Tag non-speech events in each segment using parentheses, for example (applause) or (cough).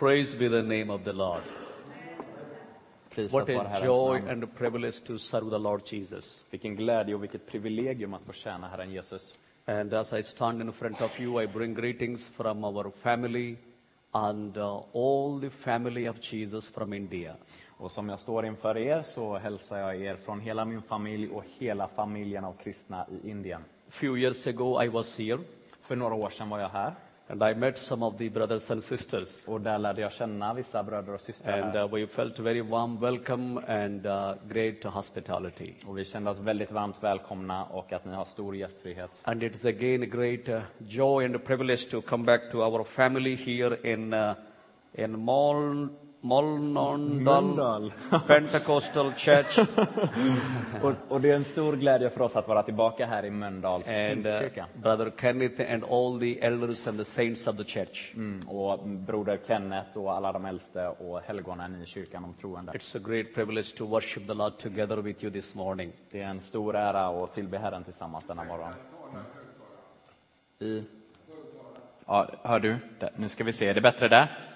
Praise be the name of the Lord. What a Herrens joy namn. and a privilege to serve the Lord Jesus. Vilken glädje och vilket privilegium att få tjäna Herren Jesus. And as I stand in front of you, I bring greetings from our family and uh, all the family of Jesus from India. Och som jag står inför er så hälsar jag er från hela min familj och hela familjen av kristna i Indien. few years ago, I was here För några år sedan var jag här and I met some of the brothers and sisters. och där lärde jag känna vissa bröder och systrar And uh, we felt very warm welcome and uh, great hospitality. Och vi kände oss väldigt varmt välkomna och att ni har stor gästfrihet. And it's again a great uh, joy and a privilege to come back to our family here in uh, in Molnondal Mölndal. Pentecostal Church. (laughs) Och, och det är en stor glädje för oss att vara tillbaka här i Mölndals uh, pingstkyrka. Brother Kenneth and all the elders and the saints of the church. Mm, och broder Kenneth och alla de äldste och helgonen i kyrkan, de troende. It's a great privilege to worship the Lord together with you this morning. Det är en stor ära att tillbe Herren tillsammans denna morgon. I... Ja, hör du? Där, Nu ska vi se, är det bättre där?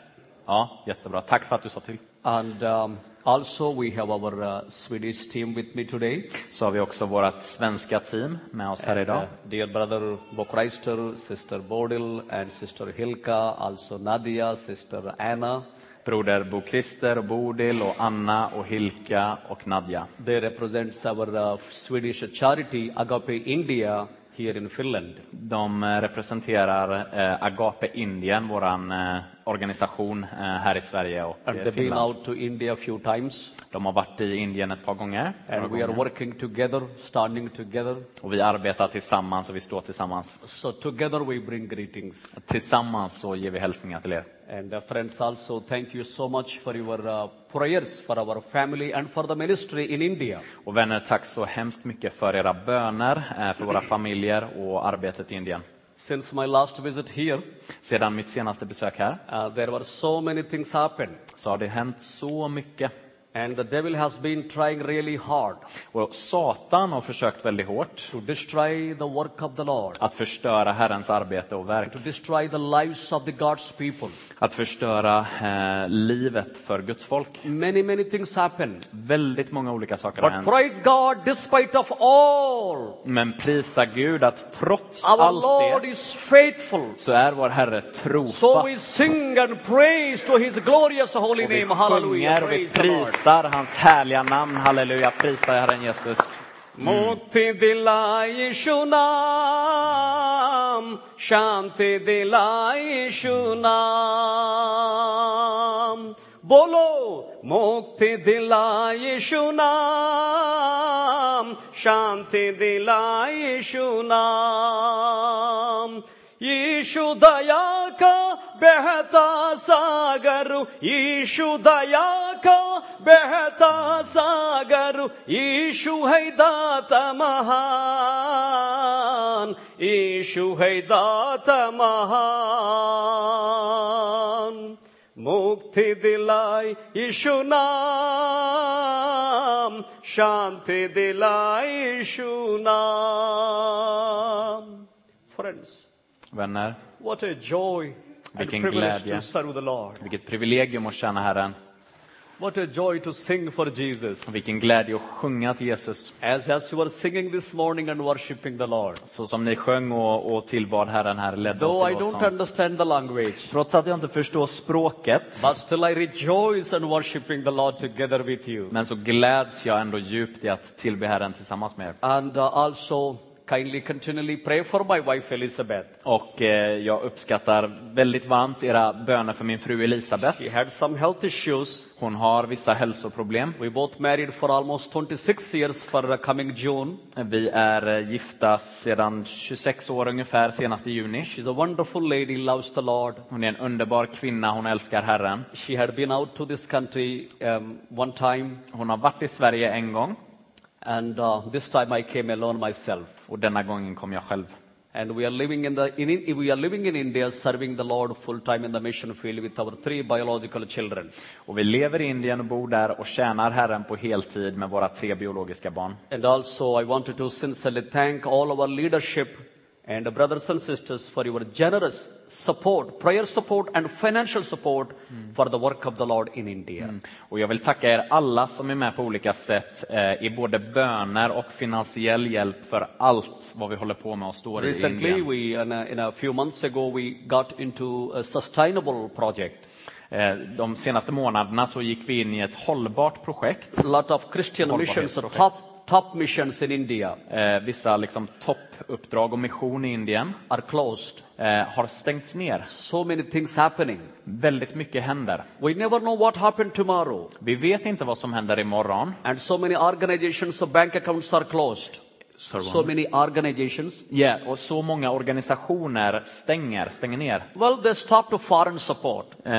Ja, jättebra. Tack för att du sa till. And um, also, we have our uh, Swedish team with me today. Så har vi också vårt svenska team med oss här Uh, idag. dear brother Bokreister, sister Bodil, and sister Hilka, also Nadia, sister Anna. Broder Bo Christer och Bodil och Anna och Hilka och Nadja. They represents our uh, Swedish charity Agape India here in Finland. De eh, representerar eh, Agape Indien, våran eh, organisation eh, här i Sverige och And eh, they've been Finland. out to India a few times. De har varit i Indien ett par gånger. And we are gånger. working together, standing together. Och vi arbetar tillsammans och vi står tillsammans. So together we bring greetings. Tillsammans så ger vi hälsningar till er. And uh, friends, also thank you so much for your uh, prayers for our family and for the ministry in India. Och vänner, tack så hemskt mycket för era böner, eh, för våra familjer och arbetet i Indien. Since my last visit here, Sedan mitt senaste besök här uh, there were so many things happen, så har det hänt så mycket. And the devil has been trying really hard Och Satan har försökt väldigt hårt to destroy the work of the Lord, att förstöra Herrens arbete och verk. to destroy the lives of the God's people. Att förstöra eh, livet för Guds folk. Many, many things happen. Väldigt många olika saker har But hänt. praise God, despite of all, Men prisa Gud att trots our allt Lord det is faithful. så är vår Herre So we trofast. sing and praise to His glorious holy Och vi name. Hallelujah. sjunger och vi Praise the Lord. prisar prisar hans härliga namn. Halleluja, prisa Herren Jesus. Mm. Mukti. Bolo, mukti dilai shunam, shanti dilai shunam. शांति दिलाई यीशु नाम यीशु दया का बहता सागर यीशु दया का बहता सागर यीशु है दाता महान यीशु है दाता महान मुक्ति दिलाई यीशु नाम शांति दिलाई यीशु नाम friends Vänner, What a joy and Vilken glädje. to serve the Lord. vilket privilegium att tjäna Herren. What a joy to sing for Jesus. Vilken glädje att sjunga till Jesus. As, as you were singing this morning and worshiping the Lord. Så som ni sjöng och, och tillbad Herren här, ledde Though I i don't understand the language, Trots att jag inte förstår språket, but still I rejoice in worshiping the Lord together with you. men så gläds jag ändå djupt i att tillbe Herren tillsammans med er. And uh, also kindly continually pray for my wife Elizabeth. Och eh, jag uppskattar väldigt varmt era böner för min fru Elisabeth. She had some health issues. Hon har vissa hälsoproblem. We both married for almost 26 years for coming June. Vi är eh, gifta sedan 26 år ungefär, senast i juni. She's a wonderful lady, loves the Lord. Hon är en underbar kvinna, hon älskar Herren. She had been out to this country um, one time, Hon har varit i Sverige en gång and uh, this time I came alone myself. Och denna gången kom jag själv. And we are living in the in, we are living in India, serving the Lord full time in the mission field with our three biological children. Och vi lever i Indien och bor där och tjänar Herren på heltid med våra tre biologiska barn. And also, I wanted to sincerely thank all our leadership And brothers and sisters, for your generous support, prayer support and financial support for the work of the Lord in India. Och jag vill tacka er alla som är med på olika sätt eh, i både böner och finansiell hjälp för allt vad vi håller på med och står i Recently, Indien. we, in a, few months ago, we got into a sustainable project. Eh, De senaste månaderna så gick vi in i ett hållbart projekt. A lot of Christian missions, top, top missions in India Eh, Vissa liksom toppuppdrag och mission i Indien are closed. eh, har stängts ner. So many things happening. Väldigt mycket händer. We never know what happened tomorrow. Vi vet inte vad som händer imorgon. And so many organizations, so bank accounts are closed. Sorry, So many organizations. Ja, och så många organisationer stänger, stänger ner. Well, they stopped to foreign support. Eh,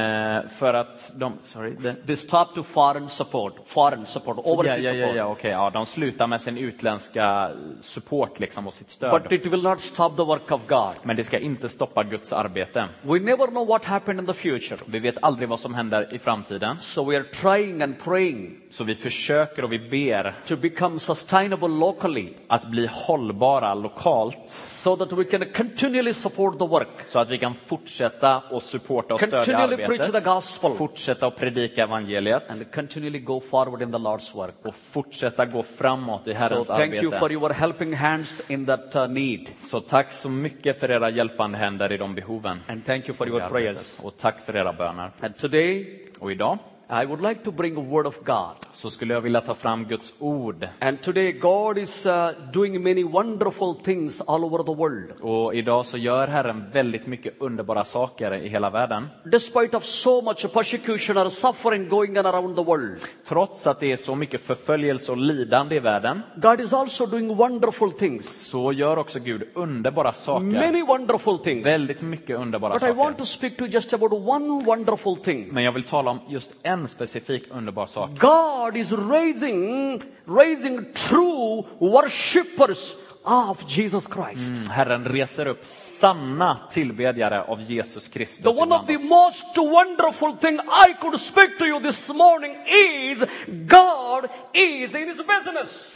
för att de... Sorry, det, They stopped to foreign support, foreign support, overseas ja, ja, support. ja, okej, ja, de slutar med sin utländska support liksom och sitt stöd. But it will not stop the work of God. Men det ska inte stoppa Guds arbete. We never know what happened in the future. Vi vet aldrig vad som händer i framtiden. So we are trying and praying Så vi försöker och vi ber to become sustainable locally att bli hållbara lokalt so that we can continually support the work. så att vi kan fortsätta och supporta och stödja Continually preach the arbetet. gospel. Fortsätta och predika evangeliet And continually go forward in the Lord's work. och fortsätta gå framåt i So Herrens thank you for arbete. your helping hands in that uh, need. Så tack så mycket för era hjälpande händer i de behoven. And thank you for your arbetet. prayers. Och tack för era böner. And today, Och idag I would like to bring a word of God. så skulle jag vilja ta fram Guds ord. And today, God is uh, doing many wonderful things all over the world. Och idag så gör Herren väldigt mycket underbara saker i hela världen. Despite of so much persecution or suffering going on around the world, Trots att det är så mycket förföljelse och lidande i världen God is also doing wonderful things. så gör också Gud underbara saker. Many wonderful things. Väldigt mycket underbara But I want to saker. speak to just about one wonderful thing. Men jag vill tala om just en specifik underbar sak. God is raising, raising true worshippers of Jesus Christ. Mm, Herren reser upp sanna tillbedjare av Jesus The Kristus one of the most wonderful thing I could speak to you this morning is God is in his business.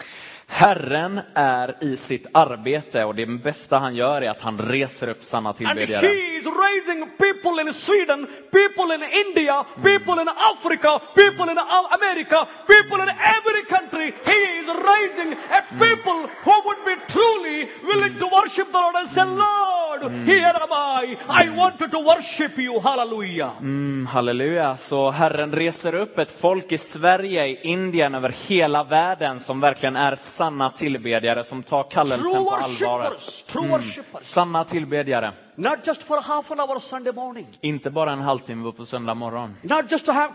Herren är i sitt arbete och det bästa han gör är att han reser upp sanna And tillbedjare. he is raising people in Sweden, people in India, people in Africa, people in America, people in every country. He is raising a people who would be truly willing to worship the Lord and say, Lord, here am I. I wanted to worship you. Hallelujah. Mm, halleluja. Så Herren reser upp ett folk i Sverige, i Indien, över hela världen som verkligen är sanna tillbedjare, som tar kallelsen på allvar. worshippers. Sanna tillbedjare. Not just for half an hour Sunday morning. Inte bara en halvtimme på söndag morgon. Not just to have,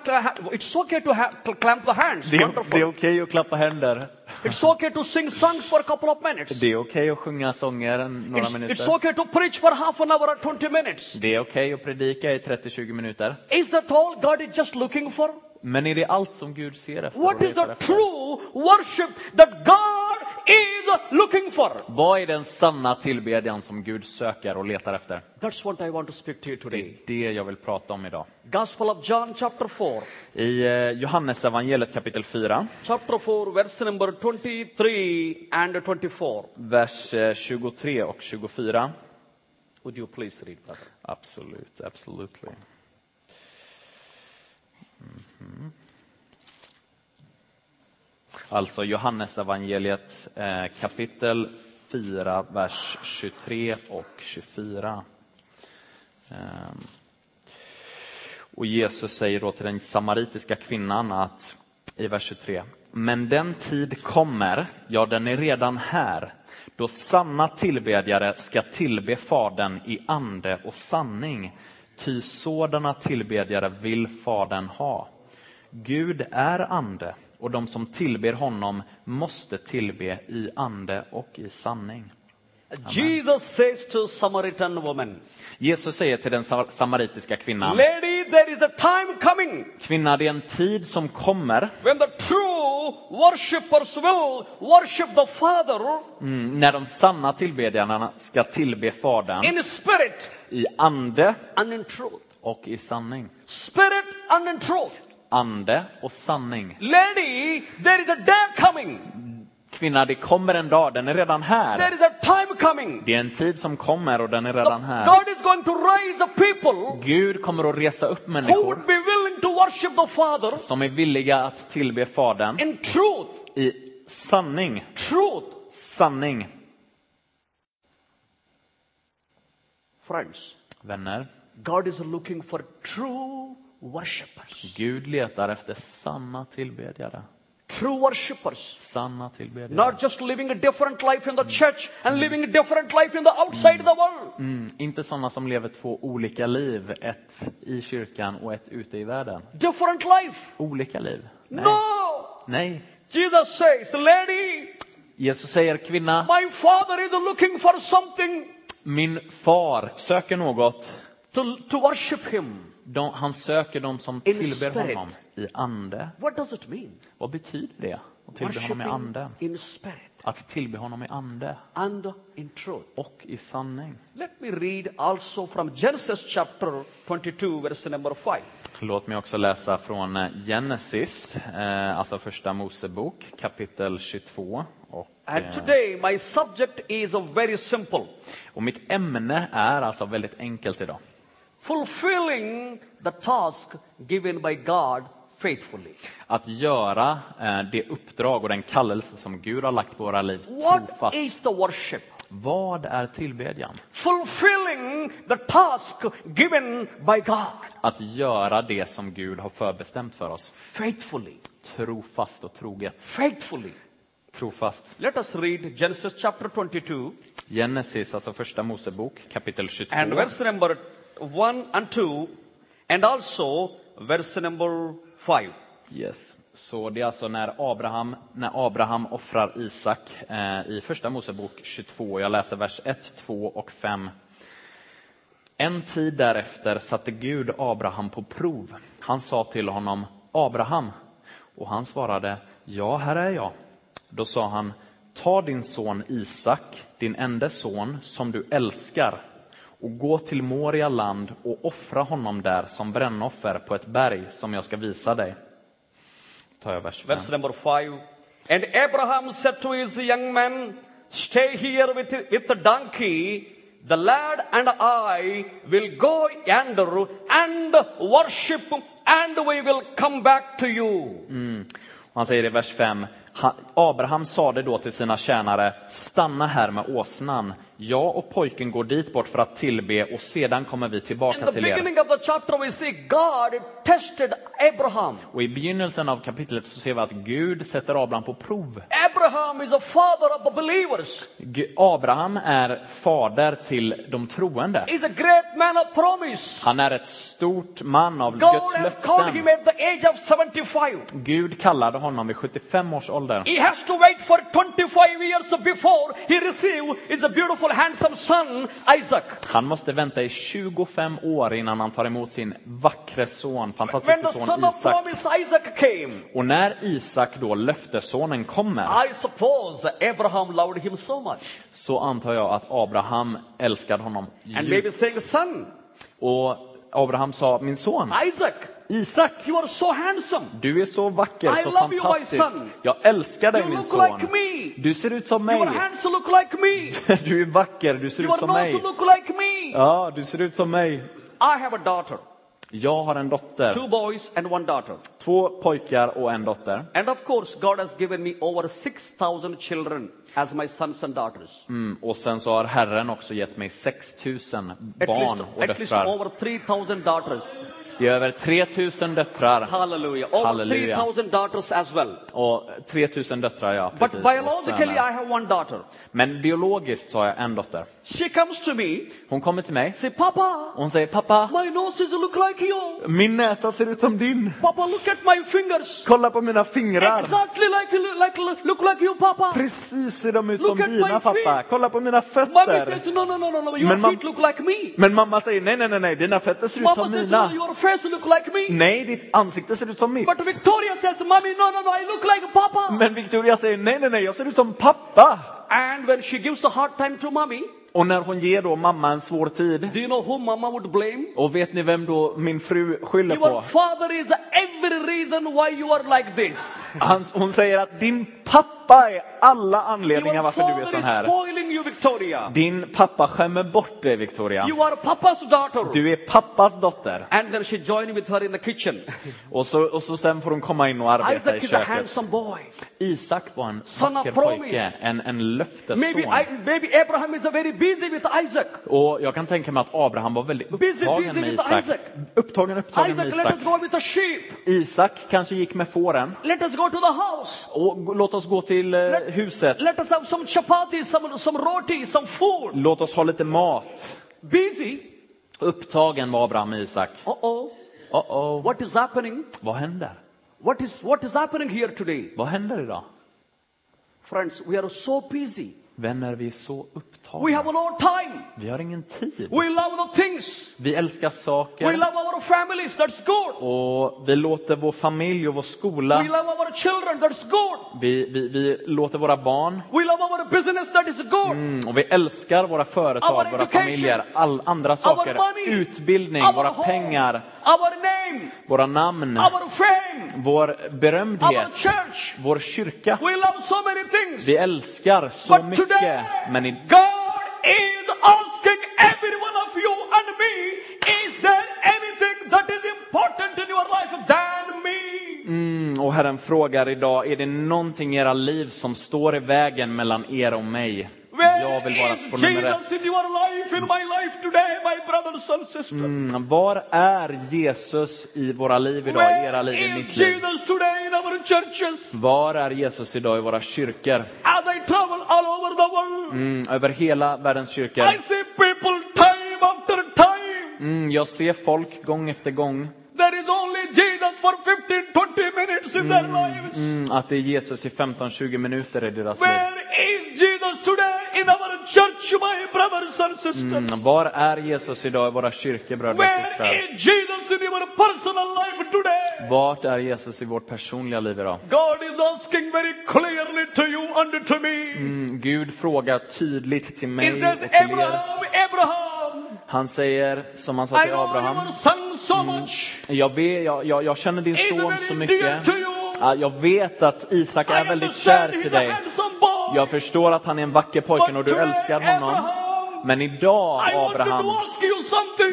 it's okay to have to clamp the hands. Det är, det är okej att klappa händer. It's okay to sing songs for a couple of minutes. Det är okej att sjunga sånger några It's, it's minuter. okay to preach for half an hour or 20 minutes. Det är okej att predika i 30-20 minuter. Is that all God is just looking for? Men är det allt som Gud ser efter? What is the true worship that God is looking for? Vad är den sanna tillbedjan som Gud söker och letar efter? That's what I want to speak to you Det today. är det jag vill prata om idag. Gospel of John chapter 4. I eh, Johannes evangeliet kapitel 4, Chapter 4, verse number 23 and 24. vers eh, 23 och 24. Would you please read, brother? Absolut, absolutely. Mhm. Alltså Johannes evangeliet eh, kapitel 4, vers 23 och 24. Ehm. Och Jesus säger då till den samaritiska kvinnan att i vers 23. Men den tid kommer, ja den är redan här, då sanna tillbedjare ska tillbe Fadern i ande och sanning. Ty sådana tillbedjare vill Fadern ha. Gud är ande och de som tillber honom måste tillbe i ande och i sanning. Jesus says to Samaritan woman, Jesus säger till den sa- samaritiska kvinnan, Lady, there is a time coming kvinna det är en tid som kommer when the true worshippers will worship the Father Mm, när de sanna tillbedjarna ska tillbe Fadern in spirit i ande and in truth. och i sanning. Spirit and in truth. Ande och sanning. Lady, there is a day coming Kvinna, det kommer en dag, den är redan There här. is a time coming. Det är en tid som kommer och den är redan här. God is going to raise a people Gud kommer att resa upp who människor would be willing to worship the Father som är villiga att tillbe Fadern in truth. i sanning. Truth. Sanning. Friends, Vänner, God is looking for true worshippers. Gud letar efter sanna tillbedjare. True worshippers. Sanna tillbedjare. Not just living a different life in the church and living a different life in the outside the world. Mm, inte sådana som lever två olika liv, ett i kyrkan och ett ute i världen. Different life. Olika liv. Nej. No. Nej. Jesus says, lady, Jesus säger kvinna, my father is looking for something min far söker något. to, to worship him. De, han söker de som tillber honom i ande. What does it mean? Vad betyder det? Att tillbe honom i ande? Worshiping in spirit Att tillbe honom i ande and och i sanning. Let me read also from Genesis chapter 22, verse number 5. Låt mig också läsa från eh, Genesis, eh, alltså första Mosebok, kapitel 22. Och, And eh, today, my subject is very simple och mitt ämne är alltså väldigt enkelt idag. Fulfilling the task given by God faithfully. Att göra eh, det uppdrag och den kallelse som Gud har lagt på våra liv What trofast. is the worship? Vad är tillbedjan? Fulfilling the task given by God Att göra det som Gud har förbestämt för oss. faithfully. Trofast och troget. Faithfully. Trofast. Let us read Genesis chapter 22 Genesis, alltså första Mosebok, kapitel 22. and verse number 1 and 2 and also verse number 5. Yes. Så det är alltså när Abraham, när Abraham offrar Isak eh, i första Mosebok 22. Jag läser vers 1, 2 och 5. En tid därefter satte Gud Abraham på prov. Han sa till honom, Abraham, och han svarade, ja, här är jag. Då sa han, ta din son Isak, din enda son, som du älskar, och gå till Moria land och offra honom där som brännoffer på ett berg som jag ska visa dig. Tar jag vers 5. Verse number 5. And Abraham said to his young man, Stay here with, with the donkey. The lad and I will go yonder and worship, and we will come back to you. Och Han säger i vers 5, Abraham sade då till sina tjänare, stanna här med åsnan. Jag och pojken går dit bort för att tillbe och sedan kommer vi tillbaka the till er. the chapter. Och i begynnelsen av kapitlet så ser vi att Gud sätter Abraham på prov. Abraham is a father of the believers. Abraham är fader till de troende. He's a great man of promise. Han är ett stort man av God Guds löften. at the age of 75. Gud kallade honom vid 75 års ålder. He has to wait for 25 years before he receive his beautiful handsome son Isaac. Han måste vänta i 25 år innan han tar emot sin vackre son, fantastiska son Isak. Isaac came, Och när Isak då, löftessonen, kommer I suppose Abraham loved him so much. så antar jag att Abraham älskade honom And maybe djupt. saying, son, Och Abraham sa, min son, Isaac, Isak, you are so handsome. du är så vacker, I så love you, my fantastisk. son. Jag älskar dig You min look son. like me. Du ser ut som mig. hands look like me. (laughs) Du är vacker, du ser ut Your som mig. look like me. Ja, du ser ut som mig. I have a daughter, Jag har en dotter, two boys and one daughter. två pojkar och en dotter. And of course, God has given me over 6,000 children as my sons and daughters. Mm, och sen så har Herren också gett mig 6000 At least, barn och at least döttrar. over 3,000 daughters. Det är över 3000 döttrar Hallelujah. Over Halleluja. 3,000 daughters as well. och 3000 döttrar, ja. But Precis, och biologically, I have one daughter. Men biologiskt så har jag en dotter. She comes to me, Hon kommer till mig say, Papa, och hon säger, pappa, my noses look like you. min näsa ser ut som din. Papa, look at my fingers. Kolla på mina fingrar. Exactly like, like look like you, Papa. Precis ser de ut Look som dina pappa. Kolla på mina fötter. says, no, no, no, no. Your Men feet look like me. Men mamma säger, nej, nej, nej, nej, dina fötter ser ut Mama som says, no, mina. your face look like me. Nej, ditt ansikte ser ut som mitt. But Victoria says, Mommy, no, no, no, I look like Papa. Men Victoria säger, nej, nej, nej, jag ser ut som pappa. And when she gives a hard time to Mommy, Och när hon ger då mamma en svår tid, do you know who Mama would blame? och vet ni vem då min fru skyller Your på? father is every reason why you are like this. Han, hon säger att din pappa är alla anledningar varför du är sån här. You, Victoria. Din pappa skämmer bort dig, Victoria. You are Papa's daughter. Du är pappas dotter. And then she joined with her in the kitchen. (laughs) Och så, och så sen får hon komma in och arbeta i Isaac is a köket. handsome boy. Isak var en Son vacker pojke, en, en Maybe, löftesson. I, maybe Abraham is a very busy with Isaac. Och jag kan tänka mig att Abraham var väldigt Busy, upptagen busy med with Isak. Isaac. Upptagen, upptagen med Isaac, let Isak. us go with the sheep. Isak kanske gick med fåren. Let us go to the house. Och låt oss gå till eh, huset. Let us have some chapati, some, some roti, some food. Låt oss ha lite mat. Busy. Upptagen var Abraham med Isak. Uh-oh. Oh -oh. What is happening? Vad händer? What is, what is happening here today? Vad händer idag? Friends, we are so busy. Vänner, vi är så We upptagna. have no time. Vi har ingen tid. We love the things. Vi älskar We saker love our families. That's good. och vi låter vår familj och vår We skola, love our children. That's good. vi, vi, vi låter våra barn We love our business. That is good. Mm, och vi älskar våra företag, Our våra education. familjer, all andra saker. Our money. Utbildning, Our våra home. pengar, Our name. våra namn, Our fame. vår Our berömdhet, church. vår kyrka. We love so many things. Vi älskar så But mycket. today, Men i, God is asking every one of you and me, is there anything that is important in your life than me? mm, och Herren frågar idag, är det någonting i era liv som står i vägen mellan er och mig? Jag vill vara på nummer ett. your life, in my life today, my brothers and sisters? Mm, var är Jesus i våra liv idag, i era liv, i mitt liv? Jesus today in our churches? Var är Jesus idag i våra kyrkor? World, Mm, över hela världens kyrkor. I see people time after time. Mm, jag ser folk gång efter gång is only Jesus for 15-20 minutes in their lives. mm, att det är Jesus i 15-20 minuter i deras liv. Where is Jesus today in our church, my brothers and sisters? Mm, var är Jesus idag i våra kyrkor, bröder och Where systrar? is Jesus in your personal life today? Vart är Jesus i vårt personliga liv idag? God is asking very clearly to you and to me. Mm, Gud frågar tydligt till mig och till er. Abraham, Abraham, Han säger, som han sa till Abraham, much. jag, vet, jag, jag, jag känner din son så mycket. Jag vet att Isak är väldigt kär till dig. Jag förstår att han är en vacker pojke och du älskar honom. Men idag, Abraham,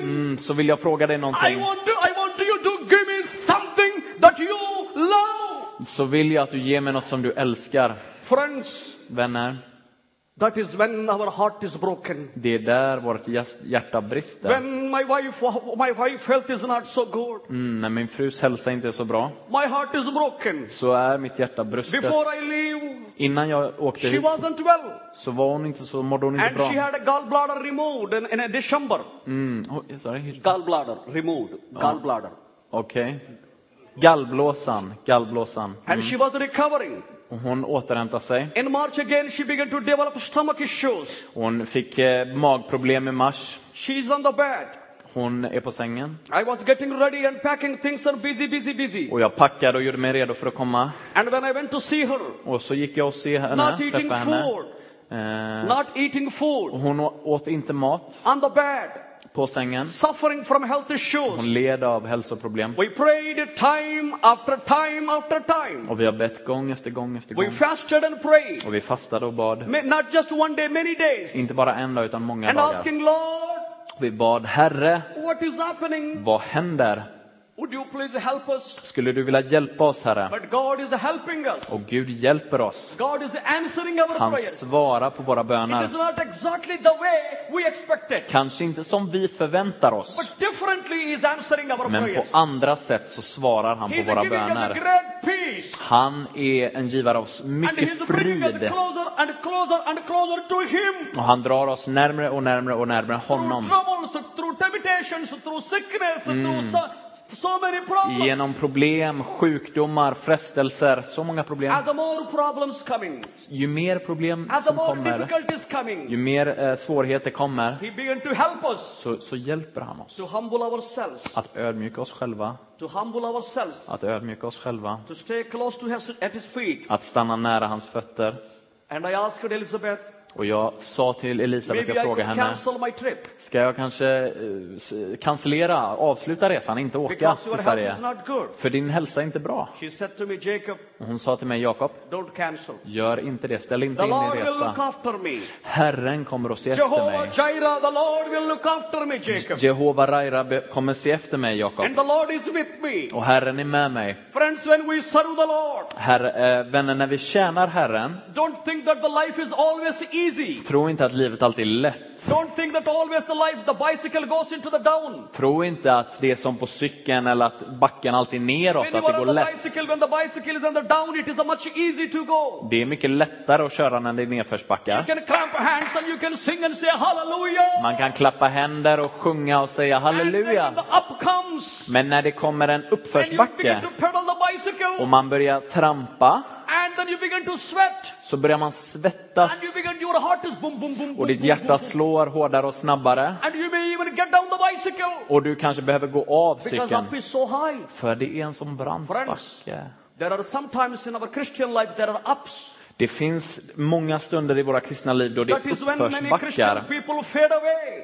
mm, så vill jag fråga dig någonting. Så vill jag att du ger mig något som du älskar. Vänner, that is when our heart is broken. det är där vårt hjärta brister. When my wife, my wife health is not so good. Mm, när min frus hälsa inte är så bra, My heart is broken. så är mitt hjärta brustet. Before I leave, Innan jag åkte she hit wasn't well. så var hon inte så, mådde hon inte And she bra. had a gallbladder removed in, in a December. Mm, oh, sorry. Gallbladder removed. Gallbladder. Okej. Gallblåsan, gallblåsan. And she was recovering. Och hon återhämtar sig. In March again, she began to develop stomach issues. Hon fick eh, magproblem i mars. She's on the bed. Hon är på sängen. I was getting ready and packing things and busy, busy, busy. Och jag packade och gjorde mig redo för att komma. And when I went to see her, Och så gick jag och se henne, not eating henne. food, Eh, not eating food, hon åt inte mat on the bed, på sängen. suffering from health issues. Hon led av hälsoproblem. We prayed time after time after time. Och vi har bett gång efter gång efter We gång. fasted and prayed. Och vi fastade och bad. Not just one day, many days. Inte bara en dag utan många And dagar. asking, Lord, Vi bad Herre, what is happening? vad händer? Would you please help us? Skulle du vilja hjälpa oss Herre? But God is helping us. Och Gud hjälper oss. God is answering our Han svarar på våra It böner. is not exactly the way we expected, Kanske inte som vi förväntar oss. but differently He's answering our Men på andra sätt så svarar han på våra böner. Han är en givare av mycket frid. closer and closer and closer to Him. Och han drar oss närmre och närmre och närmre Through honom. troubles, Genom problem, sjukdomar, frestelser, så många problem. Ju mer problem som kommer, ju mer eh, svårigheter kommer, så, så hjälper han oss att ödmjuka oss själva, att ödmjuka oss själva, att stanna nära hans fötter. And I asked Elizabeth, Och jag sa till Elisabeth, jag frågade henne, ska jag kanske eh, cancellera, avsluta resan, inte åka till Sverige? För din hälsa är inte bra. Hon sa till mig, Jakob, gör inte det, ställ inte in Lord din will look resa. after me. Herren kommer att se efter mig. Jireh, the Lord will look after me, Jacob. Jehova Raira kommer se efter mig, Jakob. Och Herren är med mig. Friends, when we serve the Lord, Herre, eh, vänner, när vi tjänar Herren, don't think that the life is always. Tro inte att livet alltid är lätt. Don't think that always the life, the bicycle goes into the down. Tro inte att det är som på cykeln eller att backen alltid är neråt, att det går lätt. Det är mycket lättare att köra när det är nedförsbackar. Man kan klappa händer och sjunga och säga halleluja. Men när det kommer en uppförsbacke och man börjar trampa, and then you begin to sweat, så börjar man svettas and you begin, your heart is boom, boom, boom, och ditt hjärta slår hårdare och snabbare. and you may even get down the bicycle Och du kanske behöver gå av cykeln. so. För det är en sån brant Friends. backe. There are sometimes in our Christian life there are ups. Det finns många stunder i våra kristna liv då det är uppförsbackar.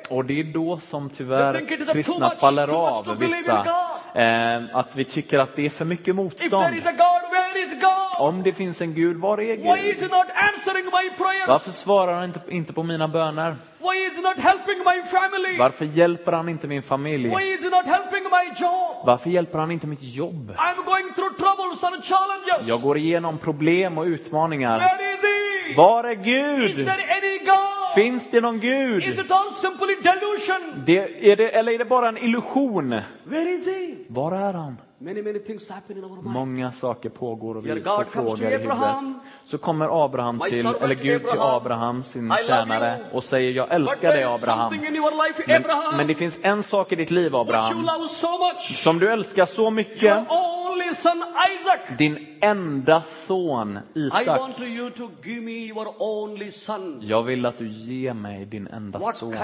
Och det är då som tyvärr kristna faller av, vissa. God. Eh, att vi tycker att det är för mycket motstånd. Om det finns en Gud, var är Gud? Varför svarar han inte, inte på mina böner? Why is He not helping my family? Varför hjälper han inte min familj? Why is He not helping my job? Varför hjälper han inte mitt jobb? I'm going through troubles and challenges. Jag går igenom problem och utmaningar. Where is He? Var är Is Gud? there any God? Finns det någon Is Gud? it all simply delusion? Det, är det, eller är det bara en illusion? Where is He? Var är han? Many, many things happen in our mind. Många saker pågår och vi frågor i huvudet. Så kommer Abraham till, eller Gud till Abraham. Sin tjänare, och säger jag älskar dig Abraham. Men, men det finns en sak i ditt liv Abraham, som du älskar så mycket. Din enda son Isak. Jag vill att du ger mig din enda son.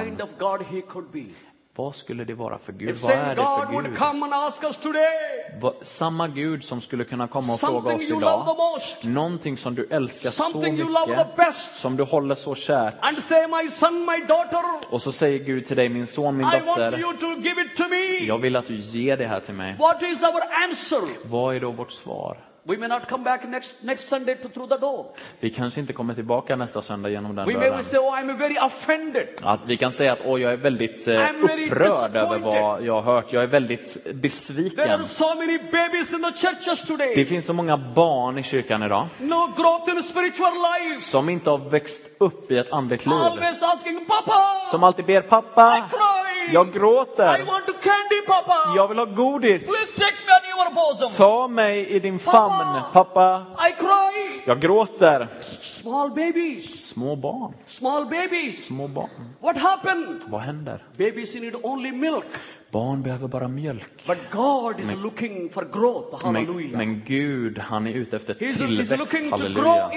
Vad skulle det vara för Gud? If Vad är det för Gud? come and ask us today, Vad- Samma Gud som skulle kunna komma och fråga oss you love the idag. most, Någonting som du älskar så something you love the mycket. best, Som du håller så kärt. and say, my son, my daughter, Och så säger Gud till dig, min son, min I want dotter. you to give it to me. Jag vill att du ger det här till mig. What is our answer? Vad är då vårt svar? We may not come back next, next Sunday to through the door. Vi kanske inte kommer tillbaka nästa söndag genom den We may dörren. say, oh, I'm very offended. Att vi kan säga att Åh, jag är väldigt eh, upprörd över vad jag har hört. Jag är väldigt There besviken. are so many babies in the churches Det today. finns så många barn i kyrkan idag No growth in spiritual life. som inte har växt upp i ett andligt liv. Always asking, Papa, Som alltid ber I pappa, cry. jag I gråter, want to candy, Papa. jag vill ha godis. Please take me on your bosom. Ta mig i din famn, pappa. I cry. Jag gråter. Small babies. Små barn, Small babies. små barn. What happened? Vad händer? Babies need only milk. Barn behöver bara mjölk. But God is looking for growth. Men, Hallelujah. men Gud, han är ute efter He's, he's tillväxt. to Halleluja.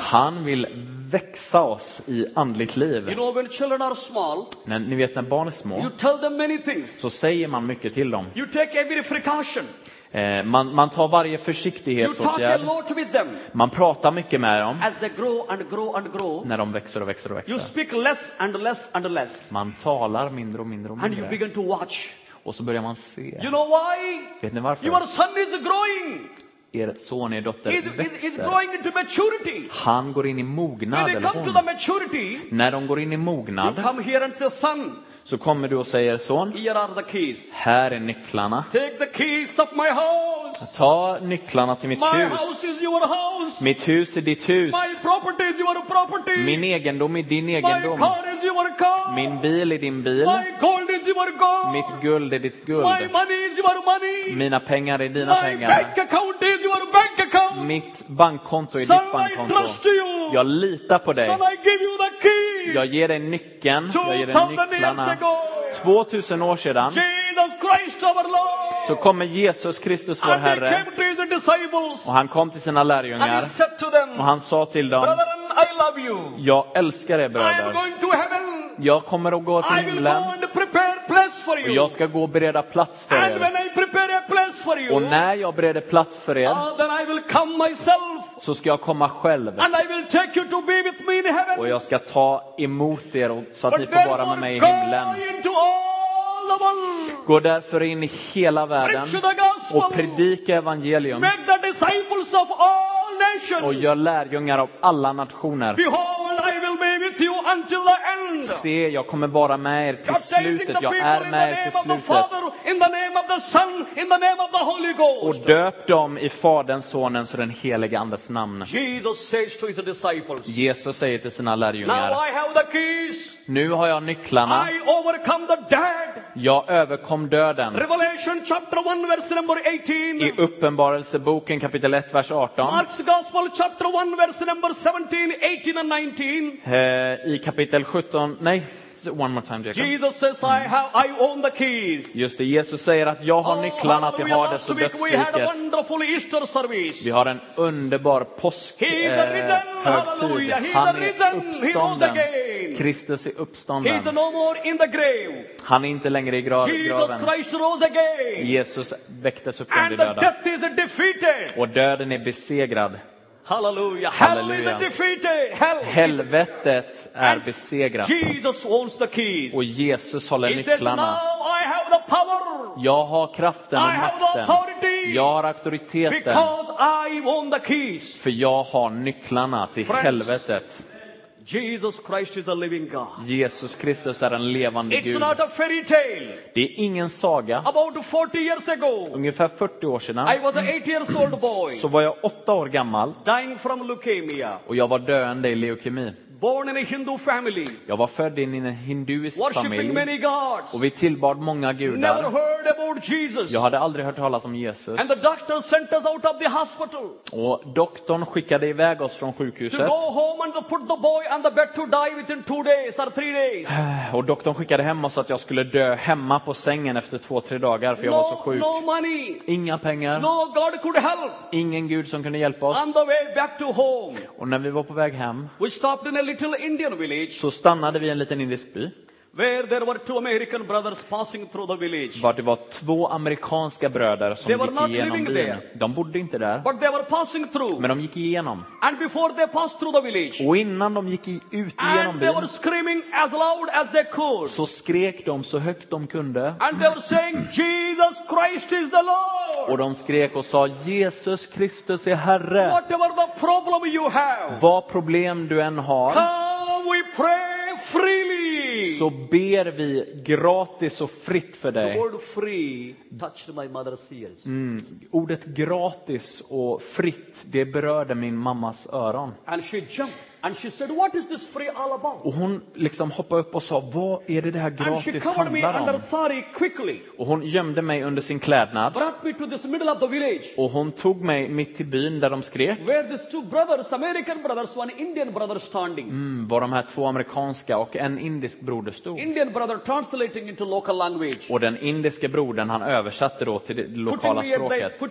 Han vill växa oss i andligt You liv. know, when children are small, När, ni vet när barn är små you tell them many things. så säger man mycket till dem. You take every precaution. Eh, man, man tar varje You försiktighetsåtgärd. Man pratar mycket med dem they grow and grow and grow, när de växer och växer och you växer. speak less and less and less. Man talar mindre och mindre och you mindre. Och så börjar man se. You know why? Vet ni varför? Your son is growing. Er son, er dotter he's växer. growing into maturity. Han går in i When mognad, they eller come to the maturity, När de går in i you mognad come here and say, son, så kommer du och säger son, här är nycklarna. Take the keys of my house. Ta nycklarna till mitt hus. Mitt hus är ditt hus. Min egendom är din egendom. Min bil är din bil. Mitt guld är ditt guld. Mina pengar är dina pengar. Mitt bankkonto är ditt bankkonto. Jag litar på dig. Jag ger dig nyckeln. Jag ger dig 2000 years nycklarna. ago, 2000 år sedan så kommer Jesus Kristus vår Herre. och han kom till sina lärjungar. Och han sa till dem, jag älskar er bröder. Jag kommer att gå till himlen. och jag ska gå och bereda plats för er. Och när jag bereder plats för er så ska jag komma själv. Och jag ska ta emot er så att ni får vara med mig i himlen. Gå därför in i hela världen och predika evangelium. Och gör lärjungar av alla nationer. Behold, I will be with you until the end. Se, jag kommer vara med er till slutet. Jag är med er till slutet. Och döp dem i Faderns, Sonens och den helige Andes namn. Jesus säger till sina lärjungar, nu har jag nycklarna. Jag överkom döden. Revelation chapter 1 verse number 18. I Uppenbarelseboken kapitel 1, vers 18. Mark's Gospel chapter 1 verse number 17, 18 and 19. Eh, I kapitel 17, nej, one more time Jacob. Jesus says, I have, I own the keys. Just det, Jesus säger att jag har Oh, nycklarna till. Hades och dödsriket. wonderful Easter service. Vi har en underbar påskhögtid. is Han är uppstånden. Kristus är uppstånden. no more in the grave. Han är inte längre i graven. Christ rose again. Jesus väcktes upp från de döda. death is defeated. Och döden är besegrad. Halleluja. defeated. Hell. Helvetet är besegrat. Jesus owns the keys. Och Jesus håller He says, now nycklarna. I have the power Jag har kraften och I have the makten. authority. Jag har auktoriteten. because I own the keys. För jag har nycklarna till helvetet. Jesus Christ is a living God. Jesus Kristus är en levande It's Gud. not a fairy tale. Det är ingen saga. About 40 years ago, Ungefär 40 år I sedan was an eight years old boy så var jag åtta år gammal dying from leukemia, och jag var döende i leukemi. Born in a Hindu family, Jag var född in i en hinduisk familj many gods, och vi tillbad många never gudar. heard about Jesus. Jag hade aldrig hört talas om Jesus. And the doctor sent us out of the hospital Och doktorn skickade iväg oss från to sjukhuset. go home and to put the boy on the bed to die within two days or three days. (sighs) Och doktorn skickade hem oss att jag skulle dö hemma på sängen efter två, tre dagar för jag var så No, sjuk. no money. Inga pengar, No God could help. ingen gud som kunde hjälpa oss. On the way back to home, Och när vi var på väg hem we stopped in a little Indian village så stannade vi i en liten indisk by where there were two American brothers passing through the village. Var det var två amerikanska bröder som They were not gick igenom living byn. there. De bodde inte där, But they were passing through. men de gick igenom. And before they passed through the village, Och innan de gick i- ut igenom and they were byn screaming as loud as they could. så skrek de så högt de kunde. And they were saying, Jesus Christ is the Lord. Och de skrek och sa Jesus Kristus är Herre. Whatever the problem you have, Vad problem du än har come we pray freely. så ber vi gratis och fritt för the dig. word free touched my mother's ears. Mm, ordet gratis och fritt, det berörde min mammas öron. And she jumped and she said, What is this free all about? Och hon liksom hoppade upp och sa, vad är det det här And she gratis handlar under om? sari quickly, Och hon gömde mig under sin klädnad. Och hon tog mig mitt till byn där de skrek. Mm, var de här två amerikanska och en indisk broder stod. Och den indiske brodern han översatte då till det lokala språket.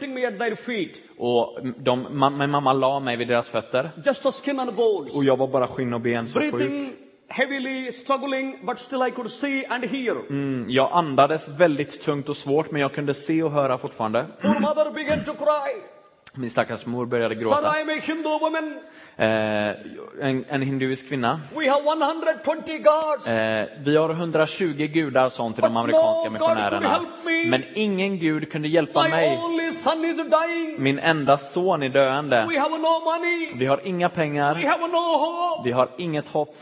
Och de, min mamma la mig vid deras fötter. Just a skin and bones. Och jag var bara skinn och ben så sjuk. Heavily, struggling, but still I could see and hear. Mm, jag andades väldigt tungt och svårt men jag kunde se och höra fortfarande. Poor mother began to cry. Min stackars mor började gråta. Eh, en, en hinduisk kvinna. We have 120 gods. Eh, vi har 120 gudar sånt till de amerikanska missionärerna. Men ingen gud kunde hjälpa mig. Min enda son är döende. Vi har inga pengar. Vi har inget hopp.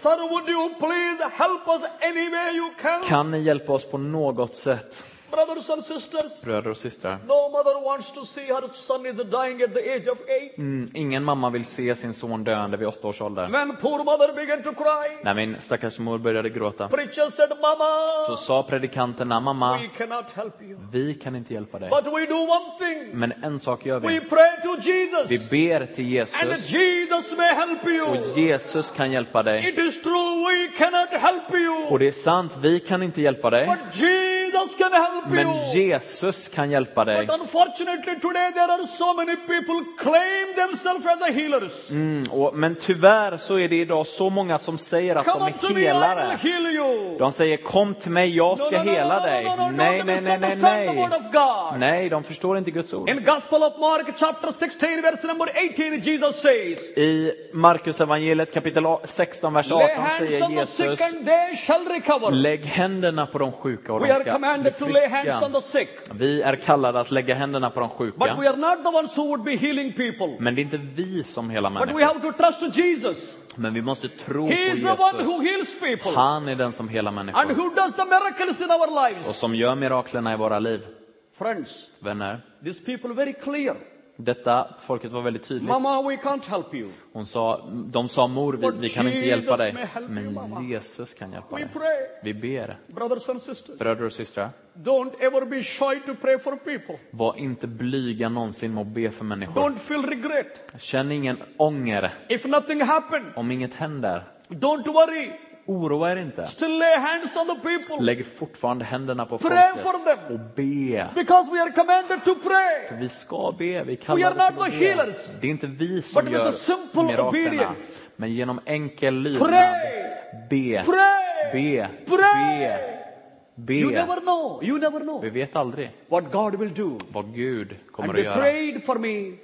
Kan ni hjälpa oss på något sätt? Brothers and sisters, Bröder och systrar. no mother wants to see her son is dying at the age of eight. Mm, ingen mamma vill se sin son döende vid åtta års ålder. When poor mother began to cry, När min stackars mor började gråta preacher said, Mama, så sa predikanterna, mamma, we cannot help you. vi kan inte hjälpa dig. But we do one thing. Men en sak gör We vi. pray to Jesus. Vi ber till And Jesus Jesus may help you. och Jesus kan hjälpa dig. It is true, we cannot help you. Och det är sant, vi kan inte hjälpa dig. But Jesus Jesus can help Men you. Jesus kan hjälpa dig. But unfortunately today there are so many people claim themselves as a healers. Mm, och, men tyvärr så är det idag så många som säger att Come de är me, helare. you. De säger kom till mig, jag ska No, no, hela no, dig. Nej, nej, nej, nej, nej. Nej, de förstår inte Guds ord. In Gospel of Mark chapter 16 verse number 18 Jesus says, I Markus evangeliet kapitel 16, vers Lay 18 hands säger Jesus, lägg händerna på de sjuka och de ska commanded to lay hands on the sick. Vi är kallade att lägga händerna på de But sjuka. we are not the ones who would be healing people. Men det är inte vi som hela But we människor. have to trust Jesus. Men vi måste tro på He is the one who Jesus. heals people. Han är den som hela And människor. who does the miracles in our Och lives. som gör miraklerna i våra liv. Friends, Vänner, these people very clear. Detta folket var väldigt tydligt. Mama, we can't help you. Hon sa, de sa mor, vi, vi kan inte hjälpa dig. Men Jesus kan hjälpa dig. Vi ber. Bröder och systrar, don't ever be shy to pray for people. var inte blyga någonsin med att be för människor. Don't feel regret. Känn ingen ånger If nothing happened, om inget händer. don't worry. Oroa er inte. Still lay hands on the people. Lägg fortfarande händerna på Pray folket for them. och be. Because we are commanded to pray. Vi ska be, vi We are kallar not the be. healers. Det är inte vi som But with gör simple miraklerna. obedience. Men genom enkel lydnad. Be, Pray. be, Pray. be, You be. never know. You never know Vi vet aldrig what God will do. vad Gud kommer And att they göra. prayed for me.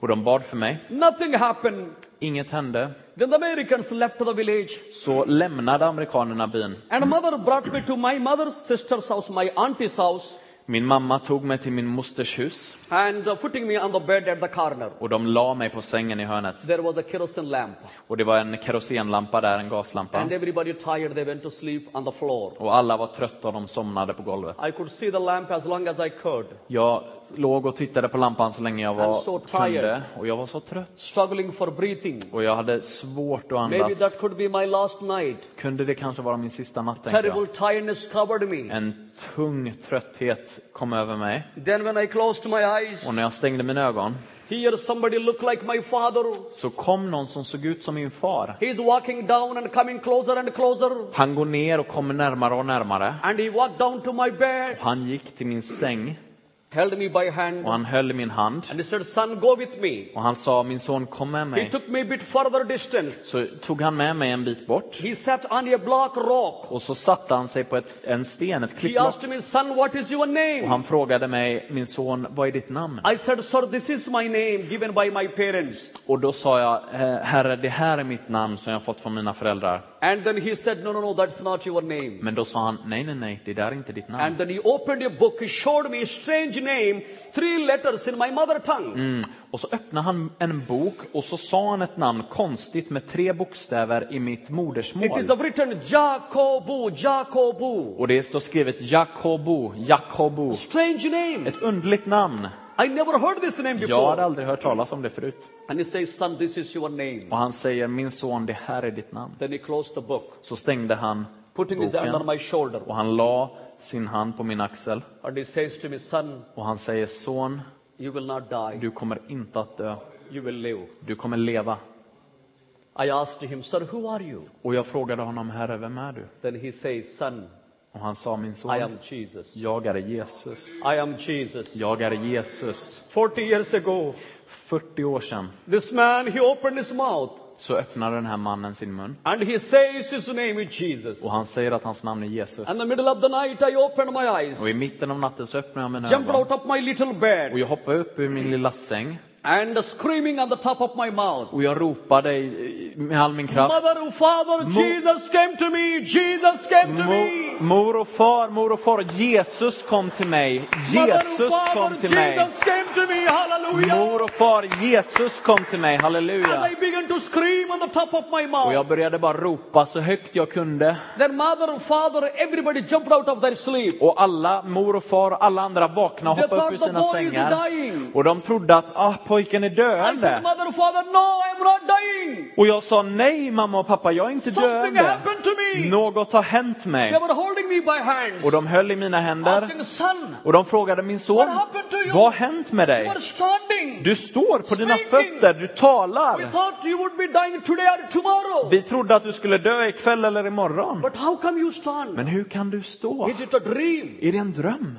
Och de bad för mig. Nothing happened. Inget hände. Then the Americans left the village. Så lämnade amerikanerna byn. And mother brought me to my mother's sister's house, my auntie's house, Min mamma tog mig till min mosters hus and uh, putting me on the bed at the corner. och de la mig på sängen i hörnet. There was a kerosene lamp. Och det var en kerosenlampa där, en gaslampa. And everybody tired, they went to sleep on the floor. Och alla var trötta och de somnade på golvet. I could see the lamp as long as I could, Jag låg och tittade på lampan så länge jag var, so kunde och jag var så trött. struggling for breathing. Och jag hade svårt att Maybe andas. that could be my last night. Kunde det kanske vara min sista natt, Terrible tiredness covered me. En tung trötthet kom över mig. Then when I closed my eyes, Och när jag stängde mina ögon here somebody looked like my father. så kom någon som såg ut som min far. He's walking down and coming closer and closer. Han går ner och kommer närmare och närmare. And he walked down to my bed, Han gick till min säng held me by hand, och han höll min hand. and he said, Son, go with me. Och han sa, min son kom med He mig. took me a bit further distance. Så tog han med mig en bit bort. He sat on a black rock. Och så satte han sig på ett, en sten, ett He klippblock. asked me, Son, what is your Och name? han frågade mig, min son, vad är ditt namn? I said, Sir, this is my name given by my parents. Och då sa jag, "Eh, herre, det här är mitt namn som jag fått från mina föräldrar. And then he said, No, no, no, that's not your name. Men då sa han, nej, nej, nej, det där är inte ditt namn. And then he opened a book, he showed me a strange name, three letters in my mother tongue. Mm. Och så öppnade han en bok och så sa han ett namn konstigt med tre bokstäver i mitt It modersmål. is written Jacobu, Jacobu. Och det står skrivet Jakobo, Jakobo. Strange name. Ett underligt namn. I never heard this name Jag hade before. aldrig hört talas om det förut. And he says, Son, this is your name. Och han säger, min son, det här är ditt namn. Then he closed the book, Så stängde han putting his hand on boken my shoulder. och han la sin hand på min axel And he says to me, Son, och han säger, son, you will not die. du kommer inte att dö. You will live. Du kommer leva. I asked him, Sir, who are you? Och jag frågade honom, herre, vem är du? Then he says, Son, Och han sa, min I son, am Jesus. jag är Jesus. I am Jesus. Jag är Jesus. 40 years ago, 40 år sedan this man, he opened his mouth så öppnade den här mannen sin mun. And he says his name is Jesus. och han säger att hans namn är Jesus. In the middle of the night, I opened my eyes, Och i mitten av natten så öppnade jag mina jumped ögon. out of my little och bed, jag hoppade upp ur min lilla säng and screaming on the top of my mouth. och jag ropade med all min kraft. Mother, oh, father, Mo- Jesus came to me, Jesus came to me. Mo- Mor och far, mor och far, Jesus kom till mig. Jesus kom father, till mig. Jesus came to me, hallelujah. Mor och far, Jesus kom till mig. As Halleluja. I began to scream on the top of my Och mouth, jag började bara ropa så högt jag kunde. then mother, father, everybody jumped out of their sleep. Och alla, mor och far och alla andra vaknade och hoppade upp ur sina sängar. Och de trodde att ah, pojken är döende. Och jag sa nej mamma och pappa, jag är inte döende. Något har hänt mig. Och de höll i mina händer son, och de frågade min son, vad har hänt med dig? Du står på dina fötter, du talar. Vi trodde att du skulle dö ikväll eller imorgon. Men hur kan du stå? Är det en dröm?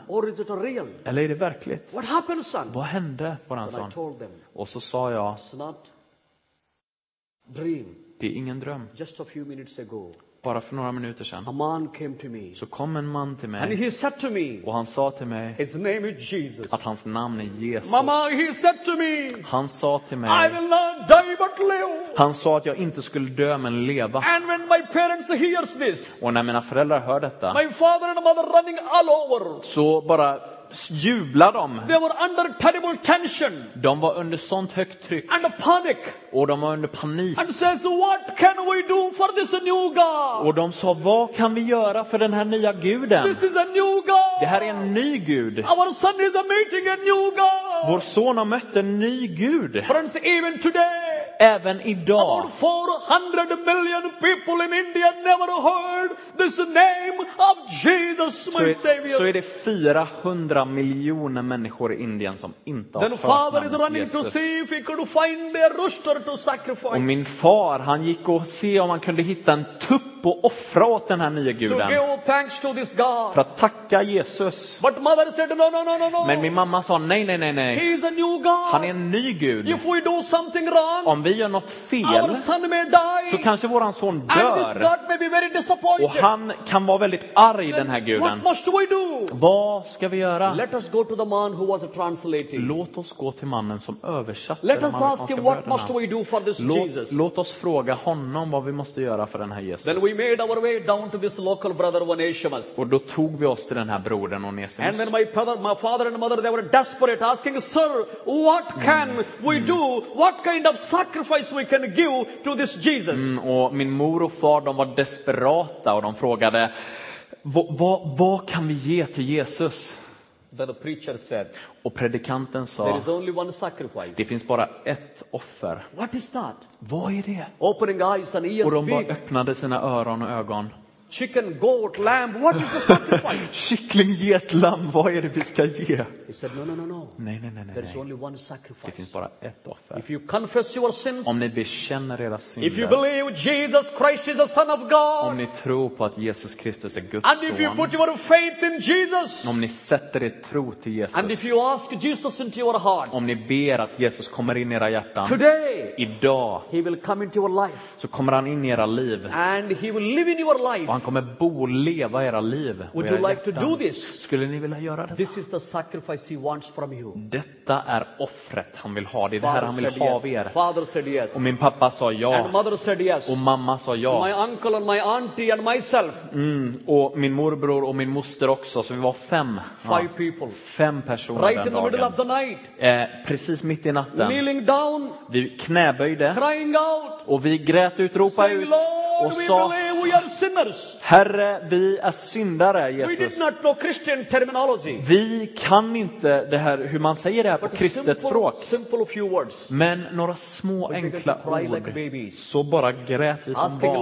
Eller är det verkligt? Son? Vad hände? Var han Och så sa jag, det är ingen dröm. Bara för några minuter sedan så kom en man till mig och han sa till mig att hans namn är Jesus. Han sa till mig, han sa att jag inte skulle dö men leva. Och när mina föräldrar hör detta så bara jublar de. They were under terrible tension De var under sånt högt tryck a panic och de var under panik. and says, what can we do for this new God? Och de sa, vad kan vi göra för den här nya guden? This is a new Det här är God. en ny gud. Our son is a meeting a new God. Vår son har mött en ny gud. Friends, even today, Även idag about 400 million people in India never heard this name of Jesus, så är, så är det 400 miljoner människor i Indien som inte har Then father is hört running namnet to Jesus. see if he could find a rooster to sacrifice. Och min far, han gick och se om han kunde hitta en tupp och offra åt den här nya guden. För att tacka Jesus. Said, no, no, no. Men min mamma sa nej, nej, nej, nej. Han är en ny gud. Wrong, Om vi gör något fel så kanske våran son dör. Och han kan vara väldigt arg den här guden. Vad ska vi göra? Låt oss gå till mannen som översatte Let us ask him what must we do for this Låt, Jesus. låt oss fråga honom vad vi måste göra för den här Jesus. We made our way down to this local brother Onesimus. Och då tog vi oss till den här brodern And Onesimus. when my father, my father and mother, they were desperate, asking, Sir, what can we do? What kind of sacrifice we can give to this Jesus? Mm, Och min mor och far de var desperata och de frågade vad, vad, vad kan vi ge till Jesus? Then the preacher said, Och predikanten There sa is only one sacrifice. det finns bara ett offer. What is that? Vad är det? Opening eyes and ears Och de bara öppnade sina öron och ögon. Chicken, goat, lamb. What is the sacrifice? (laughs) Kyckling, get, lamm, vad är det vi ska ge? He said, No, no, no, no. Nej, nej, nej. There is only one Det finns sacrifice. bara ett offer. If you confess your sins, Om ni bekänner era if you synder, believe Jesus Christ is the Son of om God, ni tror på att Jesus Kristus är Guds and if you son, put your faith in Jesus, om ni sätter er tro till and if Jesus, you ask Jesus into your hearts, om ni ber att Jesus kommer in i era hjärtan, today idag He will come into your life så kommer han in i era liv and He will live in your och life. han kommer bo och leva era liv. och Would era you like to hjärtan. do this? Skulle ni vilja göra det? This is the sacrifice He wants from you. Detta är offret han vill ha. Det är det här han vill ha av er. Father said yes. Och min pappa sa And ja. mother said yes. Och mamma sa My ja. uncle and my auntie and myself, Mm. Och min morbror och min moster också. Så vi var fem. Five people, Fem personer right in den the middle of dagen. the night, Eh, precis mitt i natten. kneeling down, Vi knäböjde crying out, och vi grät ut, ropade saying, ut Lord, och sa. Herre, vi är syndare Jesus. Vi kan inte det här, hur man säger det här på kristet språk. Men några små enkla ord, så bara grät vi som barn.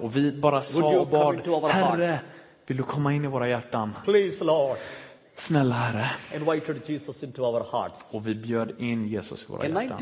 Och vi bara sa och bad, Herre, hearts?" vill du komma in i våra hjärtan? Snälla Herre. Och vi bjöd in Jesus i våra hjärtan.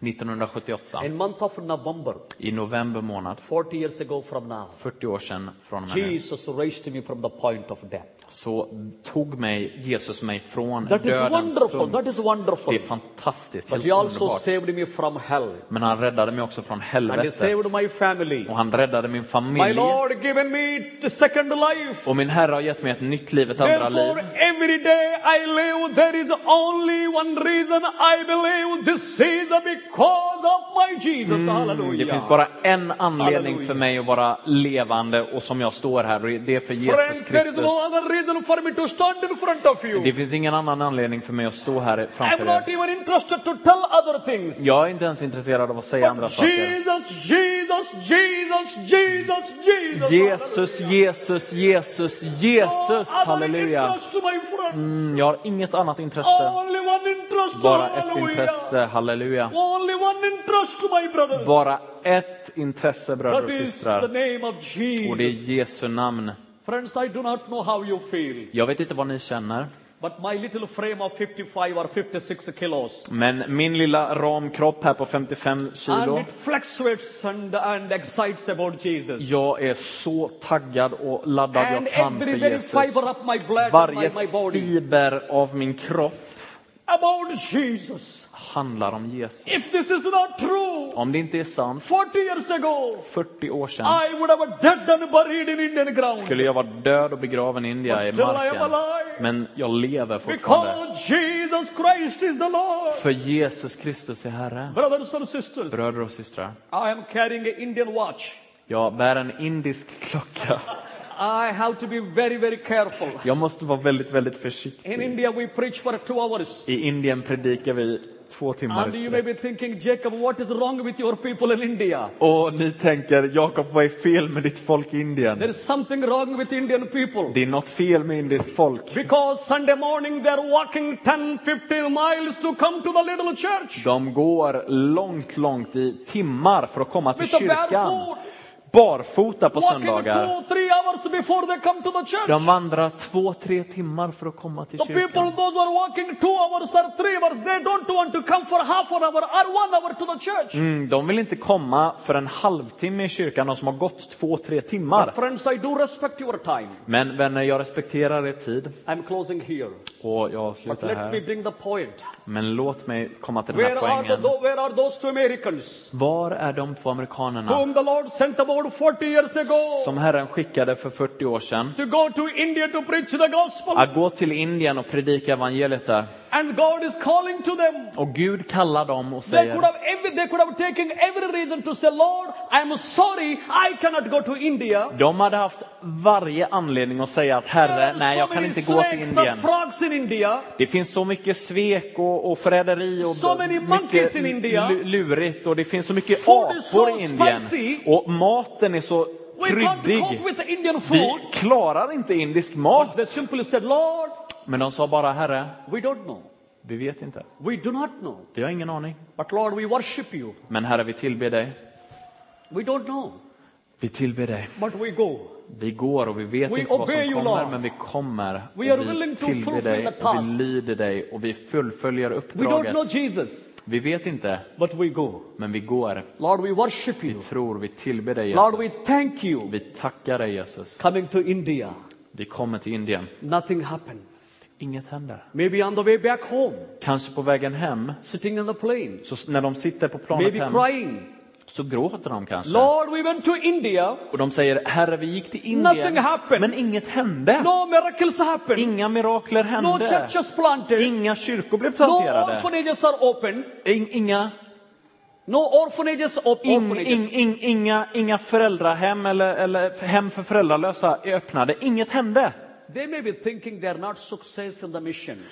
1978, 1978, in month of November, i november månad, 40 years ago from now, 40 år sedan från och med nu, Jesus raised me from the point of death. så tog mig Jesus mig från That is dödens wonderful. punkt. That is wonderful. Det är fantastiskt, But helt he also underbart. saved me from hell. Men han räddade mig också från And he helvetet. saved my family. Och han räddade min My familj. Lord given me the second life. Och min Herre har gett mig ett nytt liv, ett andra liv. Every day I live, there is only one reason I believe this is because of my Jesus. Mm, Det finns bara en anledning Halleluja. för mig att vara levande och som jag står här det är för Jesus Kristus. Det finns ingen annan anledning för mig att stå här framför er. Jag är inte ens intresserad av att säga andra But saker. Jesus, Jesus, Jesus, Jesus, Jesus, Jesus. Jesus, Jesus, Jesus, Jesus, halleluja. Mm, Jag har inget annat intresse, bara ett intresse, halleluja. Only one interest, my brothers. Bara ett intresse, bröder och systrar. name of Och det är. Jesu namn. Friends, I do not know how you feel, Jag vet inte vad ni känner, but my little frame of 55 or 56 kilos, men min lilla ramkropp här på 55 and kilo, it fluctuates and, and excites about Jesus. jag är så taggad och laddad And jag kan för Jesus. fiber of my blood, Varje my, my body, fiber av min kropp about Jesus. handlar om Jesus. If this is not true, Om det inte är sant, 40 years ago, 40 år sedan I would have dead and buried in Indian ground. skulle jag vara död och begraven i India But i marken. alive. Men jag lever fortfarande. Because Jesus Christ is the Lord. För Jesus Kristus är Herre. Brothers and sisters, Bröder och systrar. I am carrying an Indian watch. Jag bär en indisk klocka. I have to be very, very careful. Jag måste vara väldigt, väldigt försiktig. In India, we preach for two hours. I Indien predikar vi två timmar And you may be thinking, Jacob, what is wrong with your people in India? Och ni tänker, Jakob, vad är fel med ditt folk i Indien? There is something wrong with Indian people. Det är något fel med indiskt folk. Because Sunday morning they're walking 10, 15 miles to come to the little church. De går långt, långt i timmar för att komma till With kyrkan. Barfota på söndagar. De vandrar två, tre timmar för att komma till kyrkan. Mm, de vill inte komma för en halvtimme i kyrkan, de som har gått två, tre timmar. Men vänner, jag respekterar er tid. Och jag avslutar här. Men låt mig komma till den här poängen. Var är de två amerikanerna whom the Lord sent about 40 years ago som Herren skickade för 40 år sedan att gå till Indien och predika evangeliet där? And God is calling to them. Och Gud kallar dem och They could säger, have every, they could have taken every reason to say, Lord, I'm sorry, I cannot go to India. de hade haft varje anledning att säga att Herre, nej jag kan inte gå till Indien. in India. Det finns så mycket svek och, och förräderi och So monkeys in India. lu- lurigt och det finns så mycket Food apor so i Indien. spicy. Och maten är så kryddig. Vi klarar inte indisk mat. They simply said, Lord, Men de sa bara, Herre, we don't know. vi vet inte. We do not know. Vi har ingen aning. But Lord, we worship you. Men Herre, vi tillber dig. We don't know. Vi tillber dig. But we go. Vi går och vi vet We inte vad som you, kommer, Lord. men vi kommer. We och vi tillber dig och vi lyder dig och vi fullföljer We don't uppdraget. know Jesus, Vi vet inte, but we go. men vi går. Lord, we worship you. Tror, vi tillber dig Lord, we Jesus. thank you. Vi tackar dig Jesus. Coming to India, Vi kommer till Indien. nothing happened. Inget händer. Maybe on the way back home, Kanske på vägen hem, sitting in the plane, så när de sitter på planet maybe hem, crying. så gråter de kanske. Lord, we went to India. Och de säger, Herre vi gick till Nothing Indien, happened. men inget hände. No miracles happened. Inga mirakler No hände. churches planted. Inga kyrkor blev No planterade. orphanages are open. In, inga, No orphanages in, orphanages. in, in, inga, inga föräldrahem eller, eller hem för föräldralösa är öppnade. Inget hände. They may be thinking they are not success in the mission.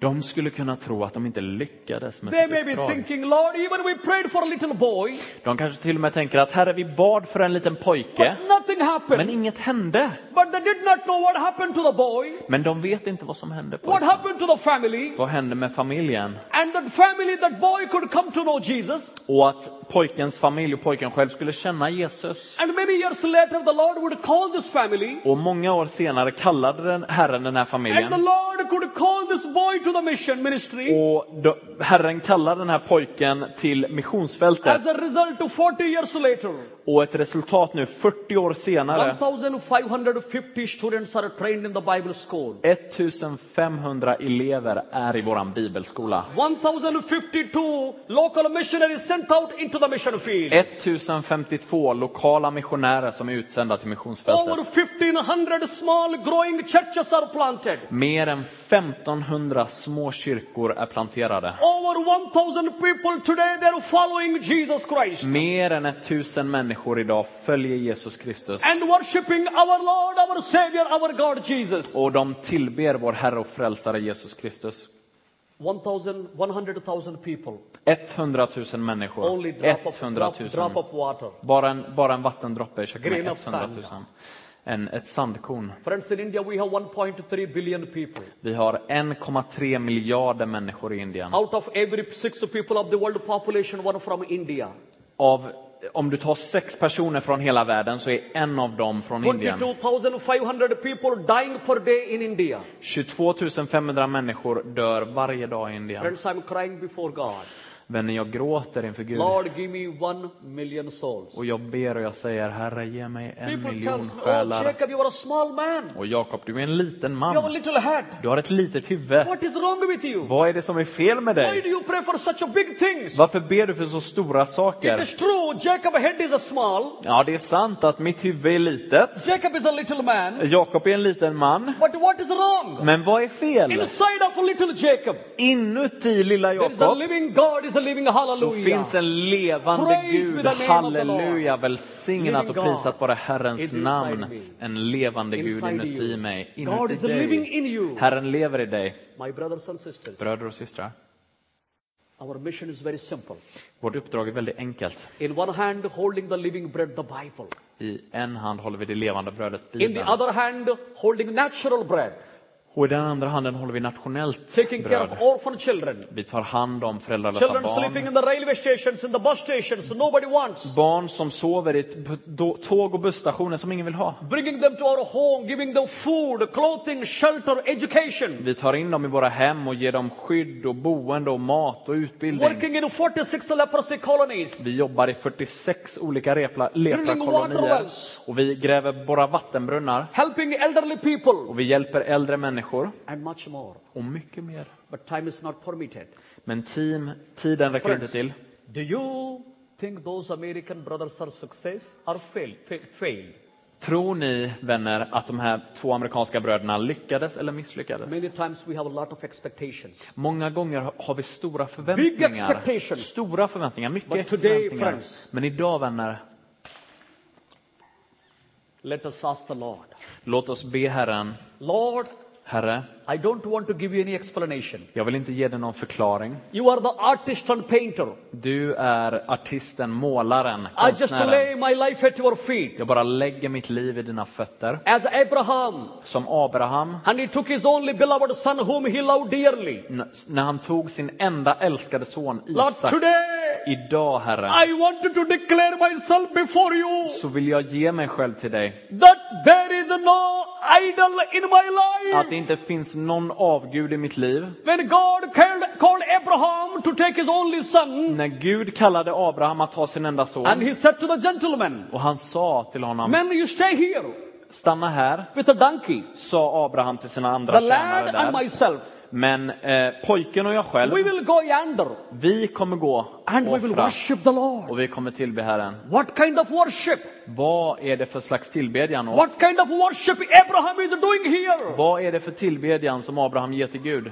De skulle kunna tro att de inte lyckades med They sitt may be uppdrag. thinking, Lord, even we prayed for a little boy, De kanske till och med tänker att Herre, vi bad för en liten pojke, but nothing happened. men inget hände. But they did not know what happened to the boy, Men de vet inte vad som hände. what Pojken. happened to the family, Vad hände med familjen? and that family, that boy could come to know Jesus. Och att pojkens familj och pojken själv skulle känna Jesus. And many years later, the Lord would call this family, Och många år senare kallade den Herren den här and the familjen. Lord could call this boy to the mission ministry. Och då, Herren kallar den här pojken till missionsfältet. As a result, 40 years later, Och ett resultat nu, 40 år senare, 1,550 students are trained in the Bible school. 1500 elever är i våran bibelskola. 1,052 local missionaries sent out into the mission field. 1052 lokala missionärer som är utsända till Over missionsfältet. 1,500 small growing churches are planted. Mer än 1500 små kyrkor är planterade. Over 1,000 people today, they're following Jesus Christ Mer än 1000 människor idag följer Jesus Kristus. and worshiping our Lord, our Savior, our God Jesus. Och de tillber vår Herre och Frälsare Jesus Kristus. 1,000, 100,000 people. 100 000 människor. Only drop of, 100 drop, 000. drop of water. Bara en, bara en vattendroppe köker med Grain of 100 000. sand. En, ett sandkorn. Friends, in India we have 1.3 billion people. Vi har 1,3 miljarder människor i Indien. Out of every six people of the world population, one from India. Av, om du tar sex personer från hela världen så är en av dem från Indien. 22,500 people dying per day in India. 22 500 människor dör varje dag i Indien. Friends, I'm crying before God. Vänner, jag gråter inför Gud. Lord, give me one million souls. Och jag ber och jag säger, Herre, ge mig en People miljon tells me, oh själar. Jacob, you are a small man. Och Jakob, du är en liten You have a man. little head. Du har ett litet huvud. What is wrong with you? Vad är det som är fel med Why dig? do you pray for such a big things? Varför ber du för så stora It saker? is true, Jacob head is a small. Ja, det är sant att mitt huvud är litet. Jacob is a little man. Jakob är en liten man. But what is wrong? Men vad är fel? Inside of little Jacob, Inuti lilla there is a Jakob living God, is a living så hallelujah. finns en levande Praise Gud. Halleluja, välsignat och prisat God Herrens namn. En levande Gud inuti mig, inuti dig. in you. Herren lever i dig. My brothers and sisters, Bröder och systrar, our mission is very simple. vårt uppdrag är väldigt enkelt. In one hand, holding the living bread, the Bible. I en hand håller vi det levande brödet, In the Bibeln. other hand, holding natural bread. Och i den andra handen håller vi nationellt Taking care of orphan children. Vi tar hand om föräldralösa Children sleeping barn. in the railway stations, in the bus stations, nobody wants. Barn som sover i tåg och busstationer som ingen vill ha. Bringing them to our home, giving them food, clothing, shelter, education. Vi tar in dem i våra hem och ger dem skydd och boende och mat och utbildning. Working in 46 leprosy colonies. Vi jobbar i 46 olika leprakolonier och vi gräver våra vattenbrunnar Helping elderly people. och vi hjälper äldre människor More. och mycket mer. But time is not permitted. Men team, tiden räcker inte till. do you think those American brothers are success or failed? Fa- failed? Tror ni, vänner, att de här två amerikanska bröderna lyckades eller misslyckades? Many times we have a lot of expectations. Många gånger har vi stora Big förväntningar. expectations. Stora förväntningar, mycket But today, förväntningar. friends- Men idag, vänner, Let us ask the Lord. låt oss be Herren, Lord, Herre, I don't want to give you any explanation. jag vill inte ge dig någon förklaring. You are the artist and painter. Du är artisten, målaren, I just konstnären. lay my life at your feet. Jag bara lägger mitt liv i dina fötter. As Abraham, Som Abraham, and he took his only beloved son whom he loved dearly. när han tog sin enda älskade son Lord, Isak. today Idag, Herre, I wanted to declare myself before you så vill jag ge mig själv till dig. that there is no idol in my Att life. det inte finns någon avgud i mitt liv. When God called, called Abraham to take his only son, När Gud kallade Abraham att ta sin enda son and he said to the gentleman, och han sa till honom, Men, you stay here stanna här, with a donkey, sa Abraham till sina andra the tjänare and där. myself. Men eh, pojken och jag själv, We will go yonder vi kommer gå and we och will worship the Lord. och vi kommer tillbe Herren. What kind of worship? Vad är det för slags tillbedjan? What kind of worship Abraham is doing here? vad är det för tillbedjan som Abraham ger till Gud?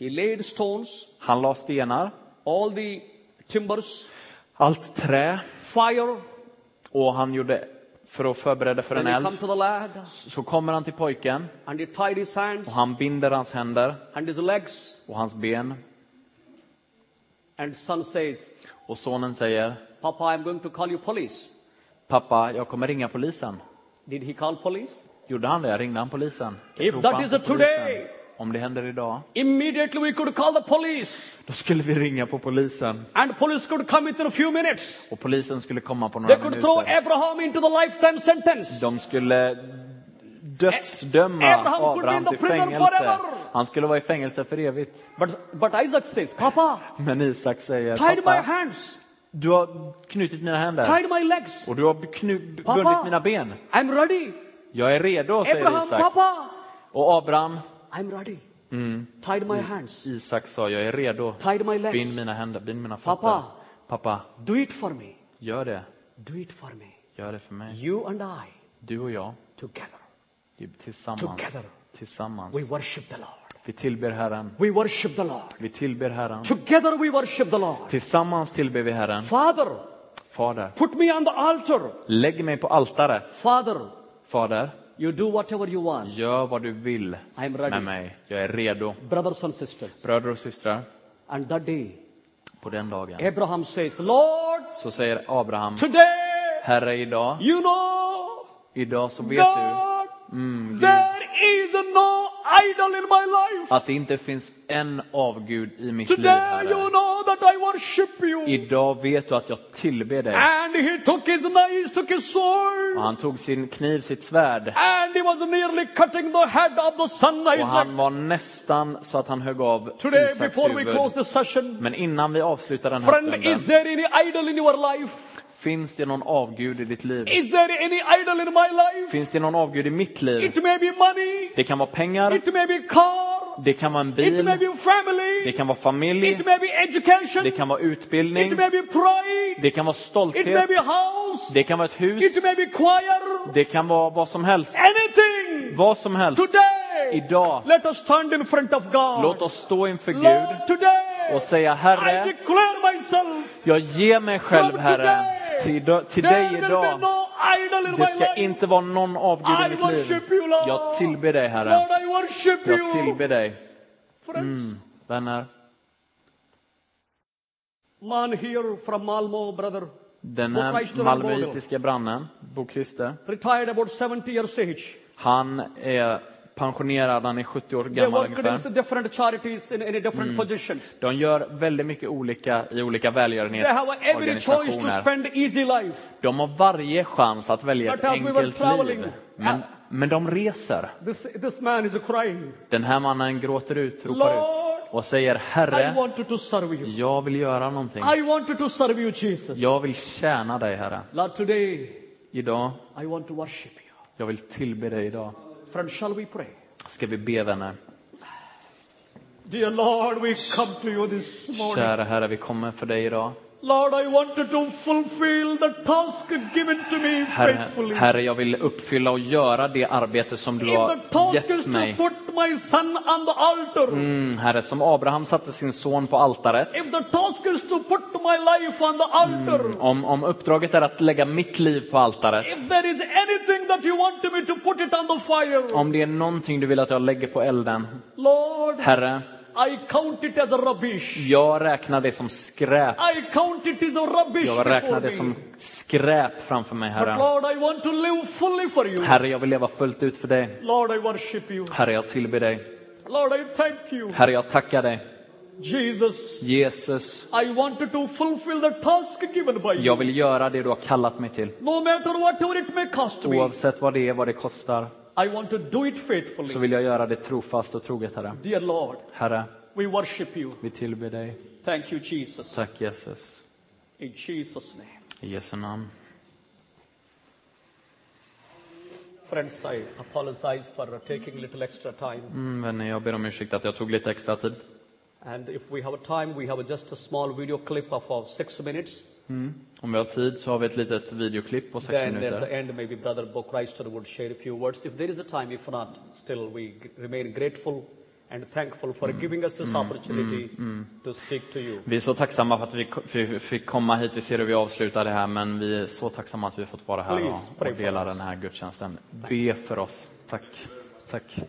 He laid stones, Han la stenar, all the timbers, allt trä fire, och han gjorde för att förbereda för en eld. Så kommer han till pojken och han binder hans händer och hans ben och sonen säger Papa, I'm going to call you police. Pappa, jag kommer ringa polisen. Did he call police? Gjorde han det? Ringde han polisen? If that is a today- polisen? Om det händer idag, Immediately we could call the police, då skulle vi ringa på polisen. and police could come within a few minutes. Och polisen skulle komma på They några could throw minuter. Abraham into the lifetime sentence. De skulle dödsdöma Abraham Abraham till fängelse. Han skulle vara i fängelse för evigt. But, but Isaac says, Papa, Men Isak säger, tied my pappa, hands, du har knutit mina händer tied my legs. och du har knu- Pappa. bundit mina ben. I'm ready. Jag är redo, säger Abraham, Isak. Papa, Och Abraham, I'm ready. Tied my hands, Isak sa, jag är redo. tied my legs. Bind mina händer, bind mina fötter. Pappa. Pappa, Do it for me. gör det. Do it for me. Gör det för mig. You and I Du och jag, together. tillsammans. Together. Tillsammans. We worship the Lord. Vi tillber Herren. We worship the Lord. Vi tillber Herren. Together we worship the Lord. Tillsammans tillber vi Herren. Father, Fader, put me on the altar. lägg mig på altaret. Father, Fader, You do whatever you want. Gör vad du vill I'm ready. med mig. Jag är redo. Brothers and sisters. Bröder och systrar, And that day, på den dagen Abraham says, Lord, så säger Abraham, today, Herre idag, you know, idag så vet du God, there is no idol in my life. att det inte finns en avgud i mitt liv, Today, you Herre. know that I worship you. Idag vet du att jag tillber dig. And he took his knife, took his sword, Och han tog sin kniv, sitt svärd, and he was nearly cutting the head of the son och Isaac. han var nästan så att han högg av Today, Isaks before we huvud. close the session, Men innan vi avslutar den här friend, is stunden, there any idol in your life? Finns det någon avgud i ditt liv? Is there any idol in my life? Finns det någon avgud i mitt liv? It may be money, Det kan vara pengar, it may be car, det kan vara en it may bil, be family, det kan vara familj, it may be education, det kan vara utbildning, it may be pride, det kan vara it may stolthet, be house, det kan vara ett it hus, may be choir, det kan vara vad som helst. anything. Vad som helst. Today, Idag, let us stand in front of God. låt oss stå inför Gud Lord, today, och säga I Herre, declare myself jag ger mig själv Herre. Till, till dig idag. Det ska inte vara någon avgud i mitt liv. Jag tillber dig Herre. Jag tillber dig. Friends, Vänner, man here from Malmo, brother, den här malmöitiska brannen, Bo Christer, retired about 70 years age. han är pensionerad, han är 70 år gammal ungefär. positions. De gör väldigt mycket olika i olika välgörenhetsorganisationer. De har varje chans att välja ett enkelt liv. Men, men de reser. Den här mannen gråter ut, ropar ut och säger Herre, jag vill göra någonting. Jag vill tjäna dig Herre. Idag, jag vill tillbe dig idag. Friends, shall we pray? Ska vi be vänner? Dear Lord, we come to you this morning. Kära Herre, vi kommer för dig idag. Lord, I wanted to fulfill the task given to me Herre, faithfully. Herre, jag vill uppfylla och göra det arbete som du har gett to mig. put my son on the altar, Mm, herre, som Abraham satte sin son på altaret. altar, Om, om uppdraget är att lägga mitt liv på altaret. Om det är någonting du vill att jag lägger på elden. Lord, Herre, I count it as a rubbish. jag räknar det som skräp. I count it as a rubbish Jag räknar det som skräp framför mig, But Herre. Lord, I want to live fully for you. Herre, jag vill leva fullt ut för dig. Lord, I worship you. Herre, jag tillber dig. Lord, I thank you. Herre, jag tackar dig. Jesus, Jesus, I wanted to fulfill the task given by you. jag vill göra det du har kallat mig till. No matter whatever it may cost me, Oavsett vad det är, vad det kostar, I want to do it faithfully. så vill jag göra det trofast och troget, Herre. Dear Lord, Herre, we worship you. vi tillber dig. Thank you, Jesus. Tack Jesus. In Jesus' name. I Jesu namn. Friends, I apologize for taking little extra time. Mm, vänner, jag ber om ursäkt att jag tog lite extra tid. And if we have time, we have just a small video clip of six minutes. Om vi har tid så har vi ett litet videoklipp på sex Then at the minuter. end, maybe Brother Bo Christer would share a few words. If there is a time, if not, still we remain grateful and thankful for giving us this opportunity to speak to you. Vi är så tacksamma för att vi fick komma hit. Vi ser hur vi avslutar det här, men vi är så tacksamma att vi fått vara här Please, och, och dela den här gudstjänsten. Be för oss. Tack. Tack.